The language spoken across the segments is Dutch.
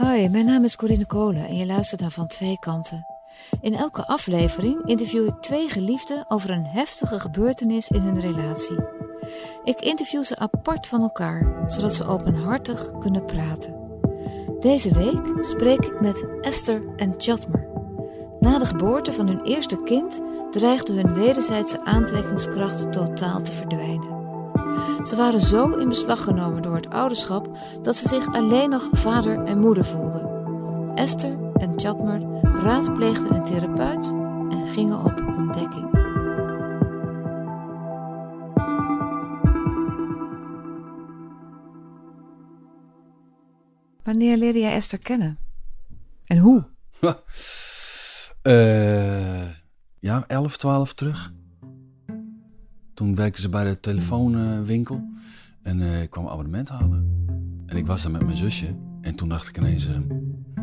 Hoi, mijn naam is Corine Kolen en je luistert naar Van Twee Kanten. In elke aflevering interview ik twee geliefden over een heftige gebeurtenis in hun relatie. Ik interview ze apart van elkaar, zodat ze openhartig kunnen praten. Deze week spreek ik met Esther en Chatmer. Na de geboorte van hun eerste kind dreigde hun wederzijdse aantrekkingskracht totaal te verdwijnen. Ze waren zo in beslag genomen door het ouderschap dat ze zich alleen nog vader en moeder voelden. Esther en Chatmer raadpleegden een therapeut en gingen op ontdekking. Wanneer leerde jij Esther kennen? En hoe? Uh, ja, 11, 12 terug. Toen werkte ze bij de telefoonwinkel en uh, ik kwam abonnement halen. En ik was daar met mijn zusje en toen dacht ik ineens, uh,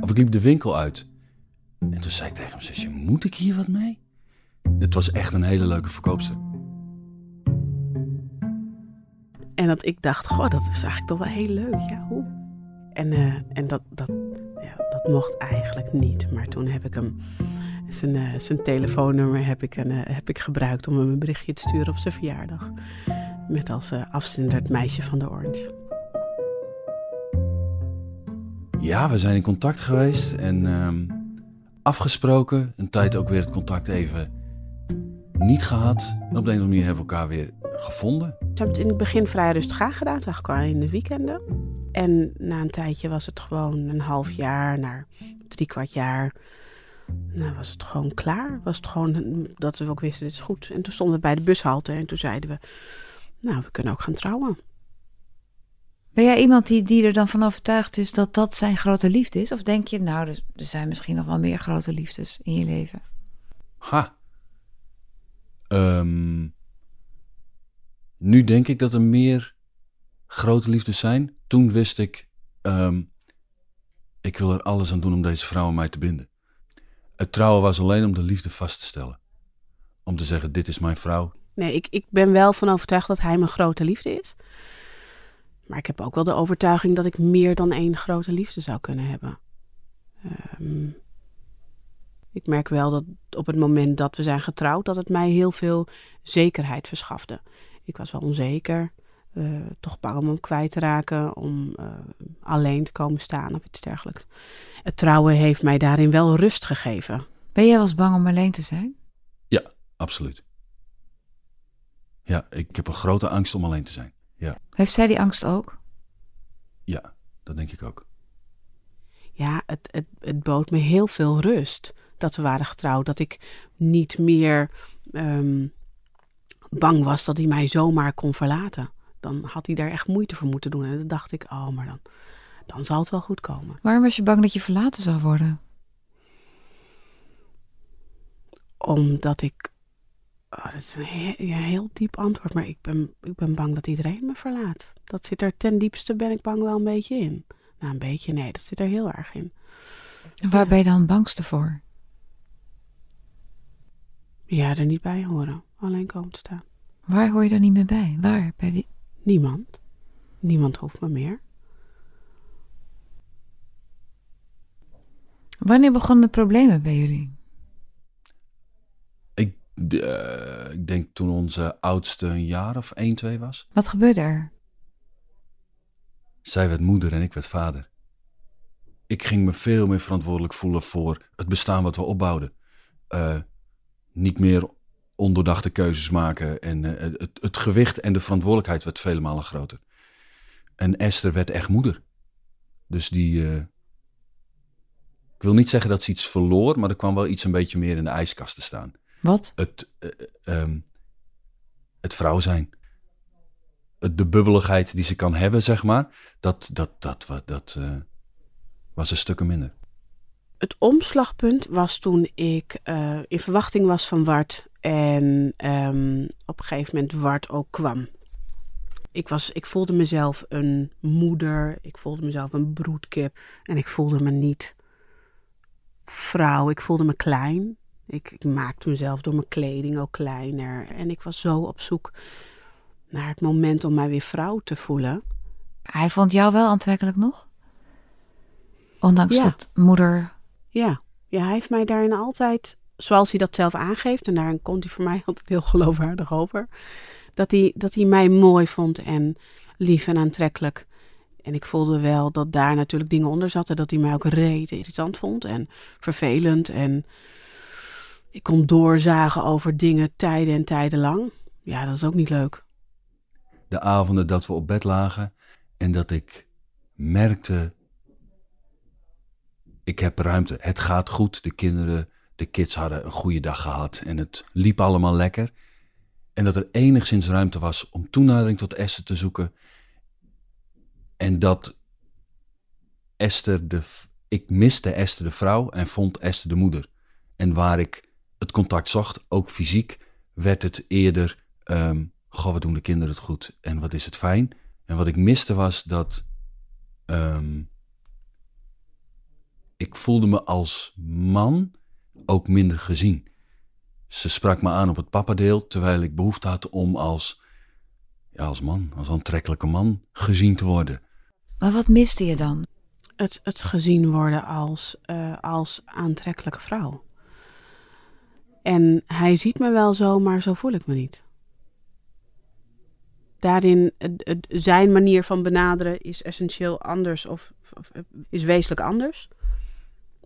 of ik liep de winkel uit. En toen zei ik tegen mijn zusje, moet ik hier wat mee? Het was echt een hele leuke verkoopster. En dat ik dacht, goh, dat is eigenlijk toch wel heel leuk. Ja, hoe? En, uh, en dat, dat, ja, dat mocht eigenlijk niet. Maar toen heb ik hem zijn, uh, zijn telefoonnummer heb ik, een, uh, heb ik gebruikt om hem een berichtje te sturen op zijn verjaardag. Met als uh, afzender het meisje van de Orange. Ja, we zijn in contact geweest en um, afgesproken. Een tijd ook weer het contact even niet gehad. En op de een of andere manier hebben we elkaar weer gevonden. We hebben het in het begin vrij rustig aangedaan, eigenlijk al in de weekenden. En na een tijdje was het gewoon een half jaar naar drie kwart jaar nou, was het gewoon klaar. Was het gewoon dat we ook wisten, dit is goed. En toen stonden we bij de bushalte en toen zeiden we, nou, we kunnen ook gaan trouwen. Ben jij iemand die, die er dan van overtuigd is dat dat zijn grote liefde is? Of denk je, nou, er, er zijn misschien nog wel meer grote liefdes in je leven? Ha. Um, nu denk ik dat er meer grote liefdes zijn. Toen wist ik, um, ik wil er alles aan doen om deze vrouw aan mij te binden. Het trouwen was alleen om de liefde vast te stellen. Om te zeggen, dit is mijn vrouw. Nee, ik, ik ben wel van overtuigd dat hij mijn grote liefde is. Maar ik heb ook wel de overtuiging dat ik meer dan één grote liefde zou kunnen hebben. Um, ik merk wel dat op het moment dat we zijn getrouwd, dat het mij heel veel zekerheid verschafte. Ik was wel onzeker, uh, toch bang om hem kwijt te raken, om uh, alleen te komen staan of iets dergelijks. Het trouwen heeft mij daarin wel rust gegeven. Ben jij wel eens bang om alleen te zijn? Ja, absoluut. Ja, ik heb een grote angst om alleen te zijn. Ja. Heeft zij die angst ook? Ja, dat denk ik ook. Ja, het, het, het bood me heel veel rust dat we waren getrouwd. Dat ik niet meer um, bang was dat hij mij zomaar kon verlaten dan had hij daar echt moeite voor moeten doen. En dan dacht ik, oh, maar dan, dan zal het wel goed komen. Waarom was je bang dat je verlaten zou worden? Omdat ik. Oh, dat is een heel, diep antwoord, maar ik ben, ik ben bang dat iedereen me verlaat. Dat zit er ten diepste, ben ik bang wel een beetje in. Nou, een beetje, nee, dat zit er heel erg in. En waar ja. ben je dan bangste voor? Ja, er niet bij horen. Alleen komen te staan. Waar hoor je dan niet meer bij? Waar? Bij wie? Niemand. Niemand hoeft me meer. Wanneer begonnen de problemen bij jullie? Ik, uh, ik denk toen onze oudste een jaar of 1, 2 was. Wat gebeurde er? Zij werd moeder en ik werd vader. Ik ging me veel meer verantwoordelijk voelen voor het bestaan wat we opbouwden. Uh, niet meer ondoordachte keuzes maken. En uh, het, het, gewicht en de verantwoordelijkheid werd vele malen groter. En Esther werd echt moeder. Dus die. Uh, ik wil niet zeggen dat ze iets verloor, maar er kwam wel iets een beetje meer in de ijskast te staan. Wat? Het, uh, um, het vrouw zijn. De bubbeligheid die ze kan hebben, zeg maar. Dat, dat, dat, dat, dat was een stukken minder. Het omslagpunt was toen ik in verwachting was van Wart en um, op een gegeven moment Wart ook kwam. Ik, was, ik voelde mezelf een moeder, ik voelde mezelf een broedkip en ik voelde me niet vrouw, ik voelde me klein. Ik, ik maakte mezelf door mijn kleding ook kleiner en ik was zo op zoek naar het moment om mij weer vrouw te voelen. Hij vond jou wel aantrekkelijk nog? Ondanks Ja. dat moeder... Ja. ja, hij heeft mij daarin altijd, zoals hij dat zelf aangeeft, en daarin komt hij voor mij altijd heel geloofwaardig over, dat hij, dat hij mij mooi vond en lief en aantrekkelijk. En ik voelde wel dat daar natuurlijk dingen onder zaten, dat hij mij ook reet irritant vond en vervelend. En ik kon doorzagen over dingen tijden en tijden lang. Ja, dat is ook niet leuk. De avonden dat we op bed lagen en dat ik merkte, ik heb ruimte, het gaat goed. De kinderen, de kids hadden een goede dag gehad en het liep allemaal lekker. En dat er enigszins ruimte was om toenadering tot Esther te zoeken. En dat Esther de, ik miste Esther de vrouw en vond Esther de moeder. En waar ik het contact zocht, ook fysiek, werd het eerder, ehm goh, wat doen de kinderen het goed en wat is het fijn. En wat ik miste was dat ehm, ik voelde me als man ook minder gezien. Ze sprak me aan op het papadeel, terwijl ik behoefte had om als, ja, als man, als aantrekkelijke man gezien te worden. Maar wat miste je dan? Het, het gezien worden als, eh, als aantrekkelijke vrouw. En hij ziet me wel zo, maar zo voel ik me niet. Daarin, het- het- zijn manier van benaderen is essentieel anders of, of is wezenlijk anders.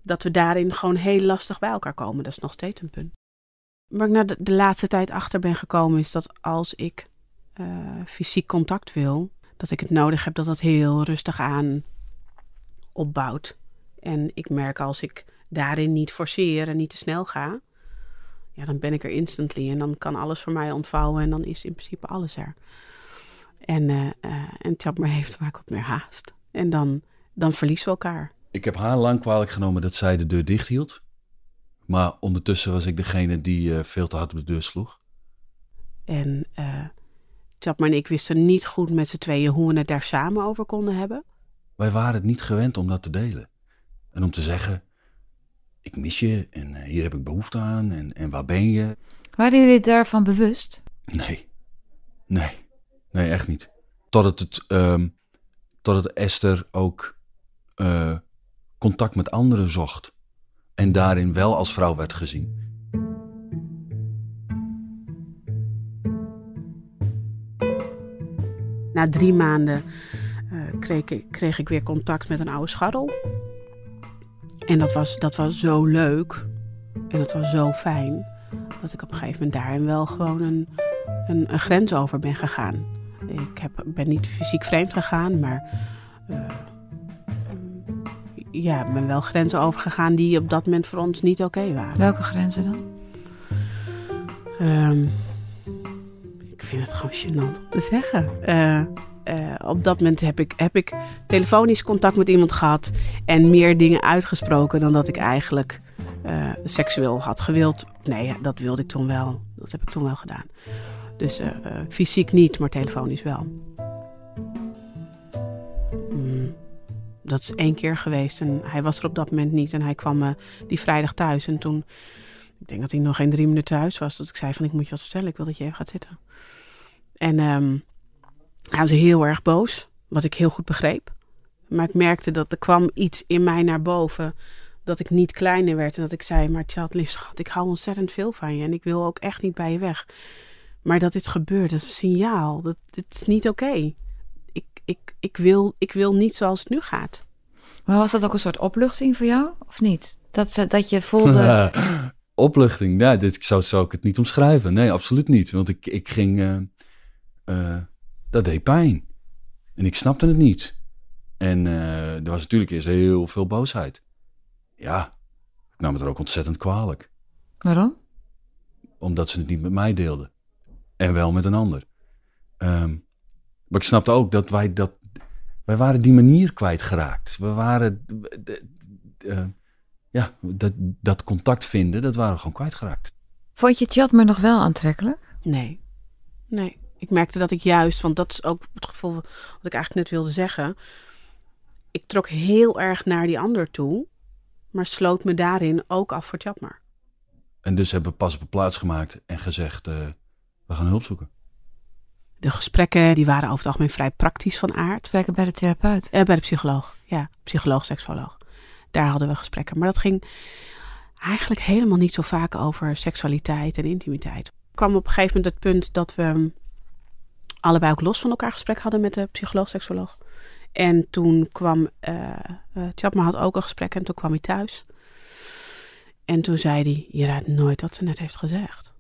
Dat we daarin gewoon heel lastig bij elkaar komen, dat is nog steeds een punt. Waar ik na de, laatste tijd achter ben gekomen is dat als ik eh, fysiek contact wil, dat ik het nodig heb dat dat heel rustig aan opbouwt. En ik merk als ik daarin niet forceer en niet te snel ga, ja, dan ben ik er instantly en dan kan alles voor mij ontvouwen en dan is in principe alles er. En, eh eh en Chapmer heeft vaak wat meer haast. En dan, dan verliezen we elkaar. Ik heb haar lang kwalijk genomen dat zij de deur dicht hield. Maar ondertussen was ik degene die eh, veel te hard op de deur sloeg. En eh Chapmer en ik wisten niet goed met z'n tweeën hoe we het daar samen over konden hebben. Wij waren het niet gewend om dat te delen. En om te zeggen, ik mis je en eh, hier heb ik behoefte aan en, en waar ben je? Waren jullie daarvan bewust? Nee, nee, nee, echt niet. Totdat het, ehm totdat Esther ook eh, contact met anderen zocht. En daarin wel als vrouw werd gezien. Na drie maanden eh, kreeg, ik, kreeg ik weer contact met een oude scharrel. En dat was, dat was zo leuk. En dat was zo fijn. Dat ik op een gegeven moment daarin wel gewoon een, een, grens over ben gegaan. Ik heb, ben niet fysiek vreemd gegaan, maar. eh, ja, ik ben wel grenzen overgegaan die op dat moment voor ons niet oké waren. Welke grenzen dan? Ehm, ik vind het gewoon gênant om te zeggen. Eh, eh, op dat moment heb ik, heb ik telefonisch contact met iemand gehad en meer dingen uitgesproken dan dat ik eigenlijk eh, seksueel had gewild. Nee, dat wilde ik toen wel. Dat heb ik toen wel gedaan. Dus fysiek niet, maar telefonisch wel. Dat is één keer geweest en hij was er op dat moment niet. En hij kwam eh, die vrijdag thuis en toen ik denk dat hij nog geen drie minuten thuis was. Dat ik zei van ik moet je wat vertellen. Ik wil dat je even gaat zitten. En ehm, hij was heel erg boos. Wat ik heel goed begreep. Maar ik merkte dat er kwam iets in mij naar boven. Dat ik niet kleiner werd. En dat ik zei, maar Tjad, lief schat, ik hou ontzettend veel van je. En ik wil ook echt niet bij je weg. Maar dat dit gebeurt, dat is een signaal. Dat, dit is niet oké. Ik, ik, wil, ik wil niet zoals het nu gaat. Maar was dat ook een soort opluchting voor jou? Of niet? Dat, ze- dat je voelde... Opluchting, nee, dit zo zou ik het niet omschrijven. Nee, absoluut niet. Want ik, ik ging, eh, eh, dat deed pijn. En ik snapte het niet. En eh, er was natuurlijk eerst heel veel boosheid. Ja, ik nam het er ook ontzettend kwalijk. Waarom? Omdat ze het niet met mij deelden. En wel met een ander. Ehm, maar ik snapte ook dat wij dat... Wij waren die manier kwijtgeraakt. We waren... eh, ja, dat, dat contact vinden, dat waren we gewoon kwijtgeraakt. Vond je Tjatmer nog wel aantrekkelijk? Nee. Nee. Ik merkte dat ik juist, want dat is ook het gevoel wat ik eigenlijk net wilde zeggen. Ik trok heel erg naar die ander toe, maar sloot me daarin ook af voor Tjapmer. En dus hebben we pas op een plaats gemaakt en gezegd, eh, we gaan hulp zoeken. De gesprekken die waren over het algemeen vrij praktisch van aard. Werken bij de therapeut. Eh, bij de psycholoog, ja, psycholoog, seksoloog. Daar hadden we gesprekken. Maar dat ging eigenlijk helemaal niet zo vaak over seksualiteit en intimiteit. Kwam op een gegeven moment het punt dat we allebei ook los van elkaar gesprek hadden met de psycholoog-seksoloog. En toen kwam, uh, uh, had ook een gesprek en toen kwam hij thuis. En toen zei hij, je raadt nooit wat ze net heeft gezegd.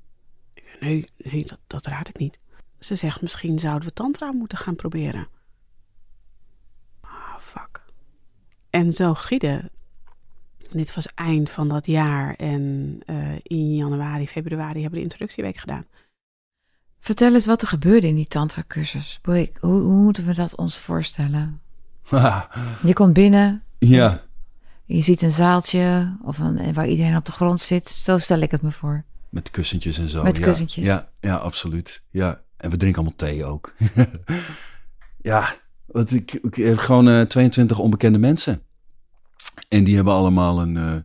Nee, nee dat, dat raad ik niet. Ze zegt, misschien zouden we tantra moeten gaan proberen. Ah, fuck. En zo geschiedde. Dit was eind van dat jaar en uh, in januari, februari hebben we de introductieweek gedaan. Vertel eens wat er gebeurde in die tantra-cursus. Hoe, hoe moeten we dat ons voorstellen? je komt binnen. Ja. Je ziet een zaaltje of een, waar iedereen op de grond zit. Zo stel ik het me voor. Met kussentjes en zo. Met kussentjes. Ja, ja, absoluut. Ja. En we drinken allemaal thee ook. ja, want ik, heb gewoon uh, 22 onbekende mensen. En die hebben allemaal een. Uh,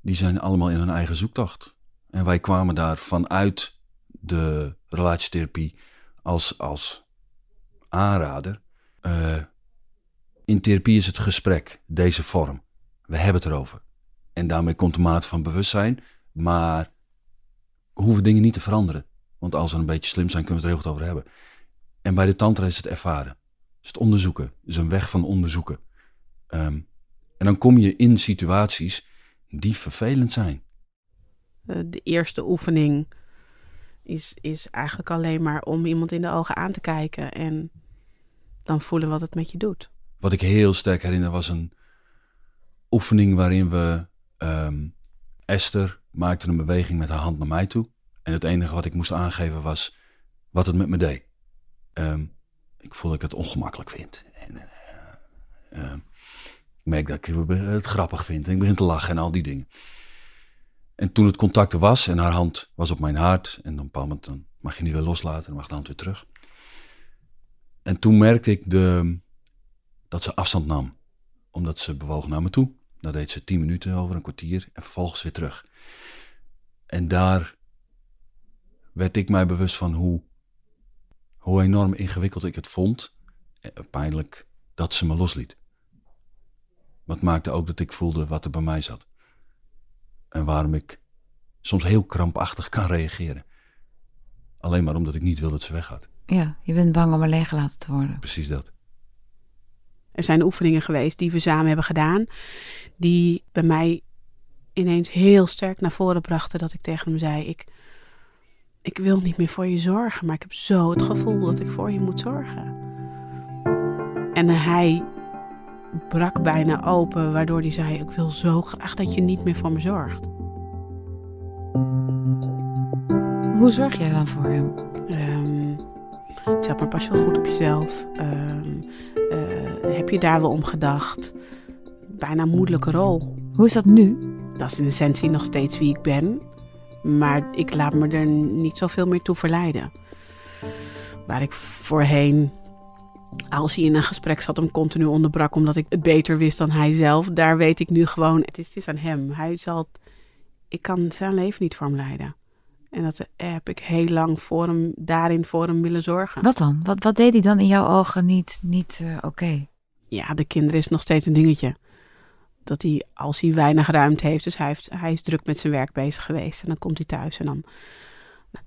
die zijn allemaal in hun eigen zoektocht. En wij kwamen daar vanuit de relatietherapie als, als aanrader. Uh, in therapie is het gesprek, deze vorm. We hebben het erover. En daarmee komt de maat van bewustzijn. Maar hoeven dingen niet te veranderen. Want als we een beetje slim zijn, kunnen we het er heel goed over hebben. En bij de tantra is het ervaren. is het onderzoeken. is een weg van onderzoeken. Um, en dan kom je in situaties die vervelend zijn. Eh, de eerste oefening is, is eigenlijk alleen maar om iemand in de ogen aan te kijken en dan voelen wat het met je doet. Wat ik heel sterk herinner was een oefening waarin we um, Esther maakte een beweging met haar hand naar mij toe. En het enige wat ik moest aangeven was wat het met me deed. Um, ik voel dat ik het ongemakkelijk vind. En, uh, uh, ik merk dat ik het grappig vind. En ik begin te lachen en al die dingen. En toen het contact was en haar hand was op mijn hart. En dan, dan mag je nu weer loslaten en mag de hand weer terug. En toen merkte ik de, dat ze afstand nam. Omdat ze bewoog naar me toe. Dat deed ze tien minuten over, een kwartier. En vervolgens weer terug. En daar werd ik mij bewust van hoe, hoe enorm ingewikkeld ik het vond. Eh, pijnlijk dat ze me losliet. Wat maakte ook dat ik voelde wat er bij mij zat. En waarom ik soms heel krampachtig kan reageren. Alleen maar omdat ik niet wil dat ze weggaat. Ja, je bent bang om alleen gelaten te worden. Precies dat. Er zijn oefeningen geweest die we samen hebben gedaan, die bij mij ineens heel sterk naar voren brachten dat ik tegen hem zei: Ik, ik wil niet meer voor je zorgen, maar ik heb zo het gevoel dat ik voor je moet zorgen. En hij brak bijna open, waardoor hij zei: Ik wil zo graag dat je niet meer voor me zorgt. Hoe zorg jij dan voor hem? Um, zeg maar, pas wel goed op jezelf. Um, uh, heb je daar wel om gedacht? Bijna moeilijke rol. Hoe is dat nu? Dat is in essentie nog steeds wie ik ben. Maar ik laat me er niet zoveel meer toe verleiden. Waar ik voorheen, als hij in een gesprek zat, hem continu onderbrak omdat ik het beter wist dan hij zelf. Daar weet ik nu gewoon, het is, het is aan hem. Hij zal, ik kan zijn leven niet voor hem leiden. En dat heb ik heel lang voor hem, daarin voor hem willen zorgen. Wat dan? Wat, wat deed hij dan in jouw ogen niet, niet uh, oké? Ja, de kinderen is nog steeds een dingetje dat hij, als hij weinig ruimte heeft, dus hij, heeft, hij is druk met zijn werk bezig geweest. En dan komt hij thuis en dan,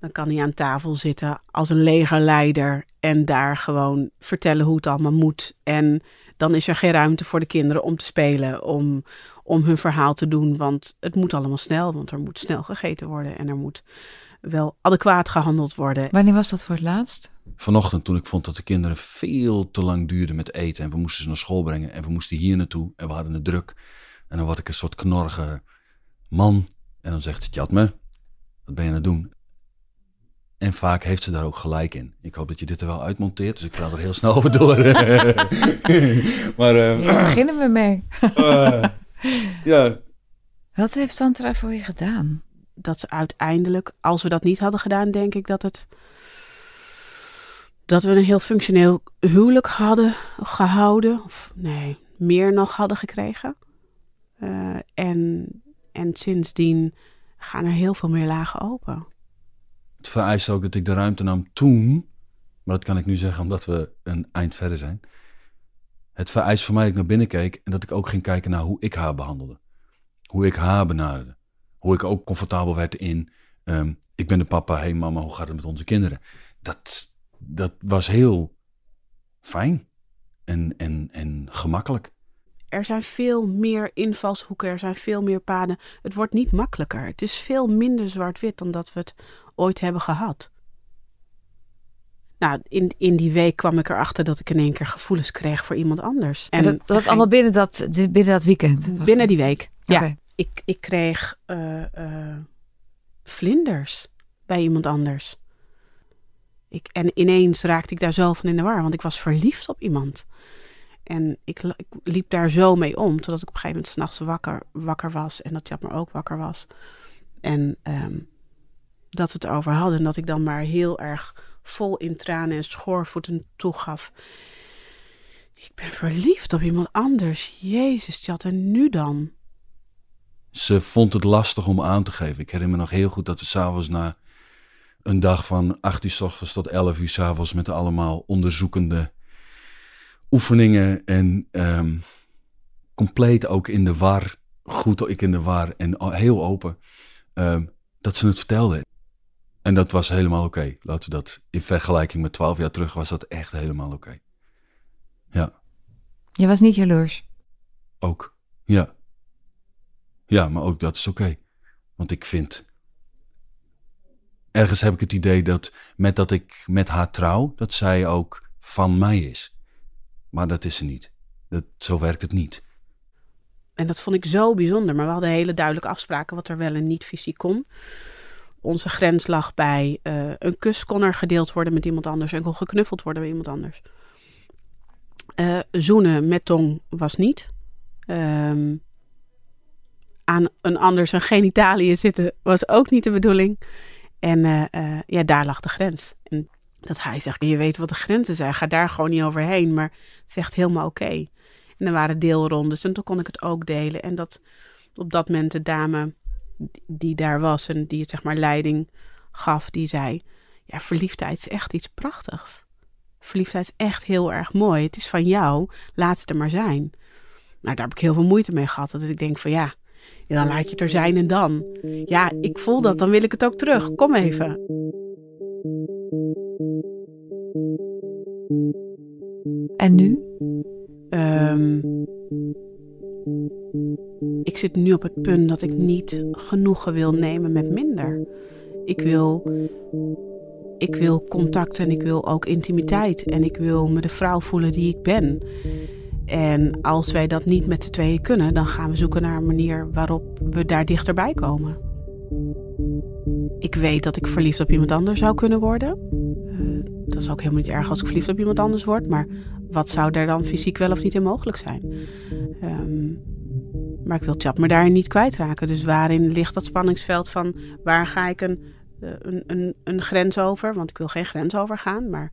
dan kan hij aan tafel zitten als een legerleider en daar gewoon vertellen hoe het allemaal moet. En dan is er geen ruimte voor de kinderen om te spelen, om, om hun verhaal te doen. Want het moet allemaal snel, want er moet snel gegeten worden en er moet wel adequaat gehandeld worden. Wanneer was dat voor het laatst? Vanochtend toen ik vond dat de kinderen veel te lang duurden met eten. En we moesten ze naar school brengen. En we moesten hier naartoe. En we hadden het druk. En dan word ik een soort knorrige man. En dan zegt ze, Tjatme, wat ben je aan het doen? En vaak heeft ze daar ook gelijk in. Ik hoop dat je dit er wel uitmonteert, dus ik ga er heel snel over door. maar, uh, Hier beginnen we mee. uh, ja. Wat heeft Tantra voor je gedaan? Dat ze uiteindelijk, als we dat niet hadden gedaan, denk ik dat het dat we een heel functioneel huwelijk hadden gehouden. Of nee, meer nog hadden gekregen. Uh, en, en sindsdien gaan er heel veel meer lagen open. Het vereist ook dat ik de ruimte nam toen, maar dat kan ik nu zeggen omdat we een eind verder zijn. Het vereist voor mij dat ik naar binnen keek en dat ik ook ging kijken naar hoe ik haar behandelde. Hoe ik haar benaderde. Hoe ik ook comfortabel werd in, ehm, ik ben de papa, hey mama, hoe gaat het met onze kinderen? Dat, dat was heel fijn en, en, en gemakkelijk. Er zijn veel meer invalshoeken, er zijn veel meer paden. Het wordt niet makkelijker. Het is veel minder zwart-wit dan dat we het ooit hebben gehad. Nou, in, in die week kwam ik erachter dat ik in één keer gevoelens kreeg voor iemand anders. En dat, dat was allemaal binnen dat, binnen dat weekend? Binnen die week, ja. Ik, ik kreeg uh, uh, vlinders bij iemand anders. Ik, en ineens raakte ik daar zo van in de war, want ik was verliefd op iemand. En ik, ik liep daar zo mee om, totdat ik op een gegeven moment s'nachts wakker, wakker was en dat Japmer ook wakker was. En um, dat we het over hadden en dat ik dan maar heel erg vol in tranen en schoorvoeten toegaf. Ik ben verliefd op iemand anders. Jezus, Tjat, en nu dan? Ze vond het lastig om aan te geven. Ik herinner me nog heel goed dat we s'avonds na een dag van 8 uur s ochtends tot 11 uur s avonds met allemaal onderzoekende oefeningen en um, compleet ook in de war, goed ik in de war en heel open, um, dat ze het vertelde. En dat was helemaal oké. Okay. Laten we dat in vergelijking met 12 jaar terug was dat echt helemaal oké. Okay. Ja. Je was niet jaloers? Ook, ja. Ja, maar ook dat is oké. Want ik vind. Ergens heb ik het idee dat met dat ik met haar trouw, dat zij ook van mij is. Maar dat is ze niet. Dat, zo werkt het niet. En dat vond ik zo bijzonder. Maar we hadden hele duidelijke afspraken wat er wel en niet fysiek kon. Onze grens lag bij uh, een kus kon er gedeeld worden met iemand anders en kon geknuffeld worden bij iemand anders. Uh, zoenen met tong was niet. Um, aan een ander zijn genitaliën zitten was ook niet de bedoeling. En uh, ja, daar lag de grens. En dat hij zegt, je weet wat de grenzen zijn, ga daar gewoon niet overheen. Maar echt helemaal oké. En er waren deelrondes en toen kon ik het ook delen. En dat op dat moment de dame die daar was en die het zeg maar leiding gaf, die zei, ja, verliefdheid is echt iets prachtigs. Verliefdheid is echt heel erg mooi. Het is van jou, laat het er maar zijn. Nou, daar heb ik heel veel moeite mee gehad. Dat ik denk van ja, ja, dan laat je het er zijn en dan. Ja, ik voel dat, dan wil ik het ook terug. Kom even. En nu? Um, ik zit nu op het punt dat ik niet genoegen wil nemen met minder. Ik wil, ik wil contact en ik wil ook intimiteit. En ik wil me de vrouw voelen die ik ben. En als wij dat niet met z'n tweeën kunnen, dan gaan we zoeken naar een manier waarop we daar dichterbij komen. Ik weet dat ik verliefd op iemand anders zou kunnen worden. Uh, dat is ook helemaal niet erg als ik verliefd op iemand anders word. Maar wat zou daar dan fysiek wel of niet in mogelijk zijn? Um, maar ik wil Chap me daarin niet kwijtraken. Dus waarin ligt dat spanningsveld van waar ga ik een, eh, een, een, een grens over? Want ik wil geen grens overgaan, maar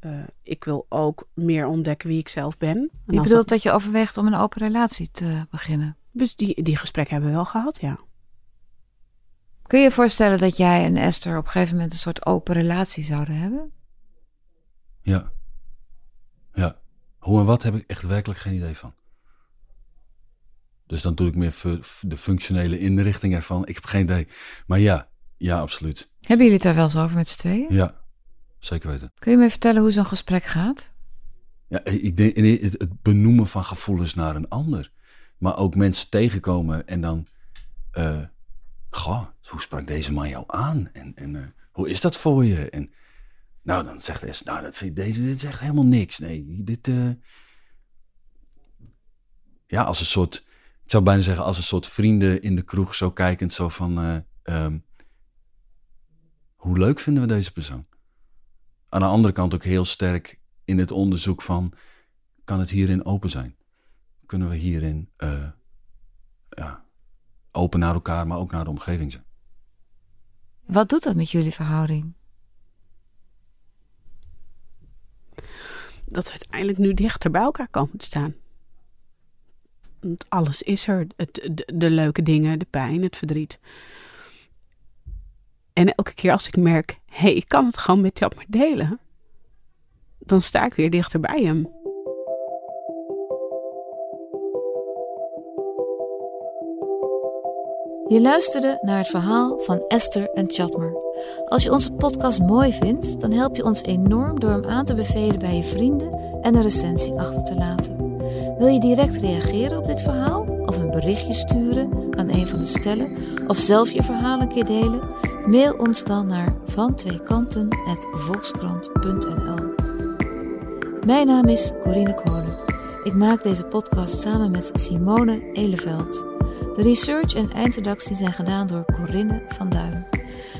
uh, ik wil ook meer ontdekken wie ik zelf ben. En je bedoelt dat... dat... je overweegt om een open relatie te beginnen? Dus die, die gesprekken hebben we wel gehad, ja. Kun je je voorstellen dat jij en Esther op een gegeven moment een soort open relatie zouden hebben? Ja. Ja. Hoe en wat heb ik echt werkelijk geen idee van. Dus dan doe ik meer de functionele inrichting ervan. Ik heb geen idee. Maar ja, ja, absoluut. Hebben jullie het daar wel eens over met z'n tweeën? Ja, zeker weten. Kun je me vertellen hoe zo'n gesprek gaat? Ja, ik denk het benoemen van gevoelens naar een ander. Maar ook mensen tegenkomen en dan... Uh, goh, hoe sprak deze man jou aan? En, en uh, hoe is dat voor je? En nou, dan zegt hij, nou, dat, deze, dit is echt helemaal niks. Nee, dit... Uh, ja, als een soort ik zou bijna zeggen als een soort vrienden in de kroeg zo kijkend, zo van, um, hoe leuk vinden we deze persoon? Aan de andere kant ook heel sterk in het onderzoek van, kan het hierin open zijn? Kunnen we hierin uh, ja, open naar elkaar, maar ook naar de omgeving zijn? Wat doet dat met jullie verhouding? Dat we uiteindelijk nu dichter bij elkaar komen te staan. Want alles is er. Het, de, de, leuke dingen, de pijn, het verdriet. En elke keer als ik merk, hé, hey, ik kan het gewoon met Chatmer delen, dan sta ik weer dichter bij hem. Je luisterde naar het verhaal van Esther en Chatmer. Als je onze podcast mooi vindt, dan help je ons enorm door hem aan te bevelen bij je vrienden en een recensie achter te laten. Wil je direct reageren op dit verhaal of een berichtje sturen aan een van de stellen of zelf je verhaal een keer delen? Mail ons dan naar vantweekanten.volkskrant.nl Mijn naam is Corine Kolen. Ik maak deze podcast samen met Simone Eleveld. De research en eindredactie zijn gedaan door Corinne van Duin.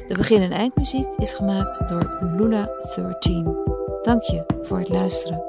De begin- en eindmuziek is gemaakt door Luna13. Dank je voor het luisteren.